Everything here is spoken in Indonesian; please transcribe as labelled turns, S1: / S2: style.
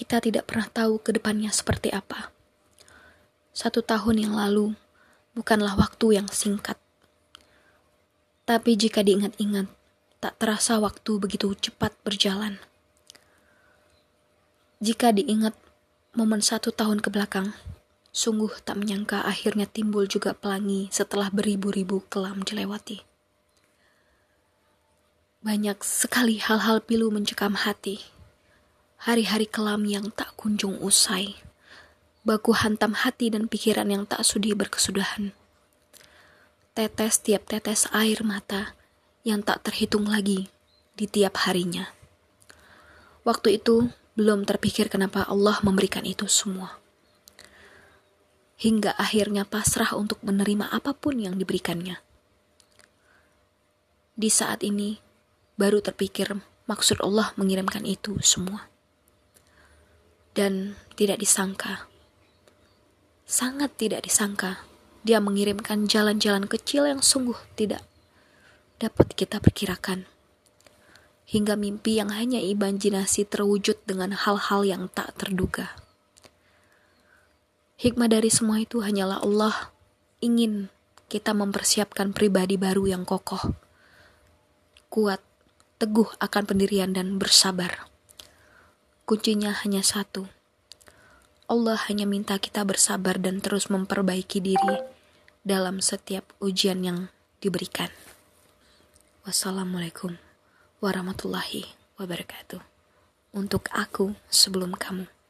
S1: kita tidak pernah tahu ke depannya seperti apa. Satu tahun yang lalu bukanlah waktu yang singkat. Tapi jika diingat-ingat, tak terasa waktu begitu cepat berjalan. Jika diingat momen satu tahun ke belakang, sungguh tak menyangka akhirnya timbul juga pelangi setelah beribu-ribu kelam dilewati. Banyak sekali hal-hal pilu mencekam hati. Hari-hari kelam yang tak kunjung usai. Baku hantam hati dan pikiran yang tak sudi berkesudahan. Tetes tiap tetes air mata yang tak terhitung lagi di tiap harinya. Waktu itu belum terpikir kenapa Allah memberikan itu semua. Hingga akhirnya pasrah untuk menerima apa pun yang diberikannya. Di saat ini, baru terpikir maksud Allah mengirimkan itu semua. Dan tidak disangka, sangat tidak disangka, dia mengirimkan jalan-jalan kecil yang sungguh tidak dapat kita perkirakan. Hingga mimpi yang hanya imajinasi terwujud dengan hal-hal yang tak terduga. Hikmah dari semua itu hanyalah Allah ingin kita mempersiapkan pribadi baru yang kokoh, kuat, teguh akan pendirian dan bersabar. Kuncinya hanya satu. Allah hanya minta kita bersabar dan terus memperbaiki diri dalam setiap ujian yang diberikan. Wassalamualaikum warahmatullahi wabarakatuh. Untuk aku sebelum kamu.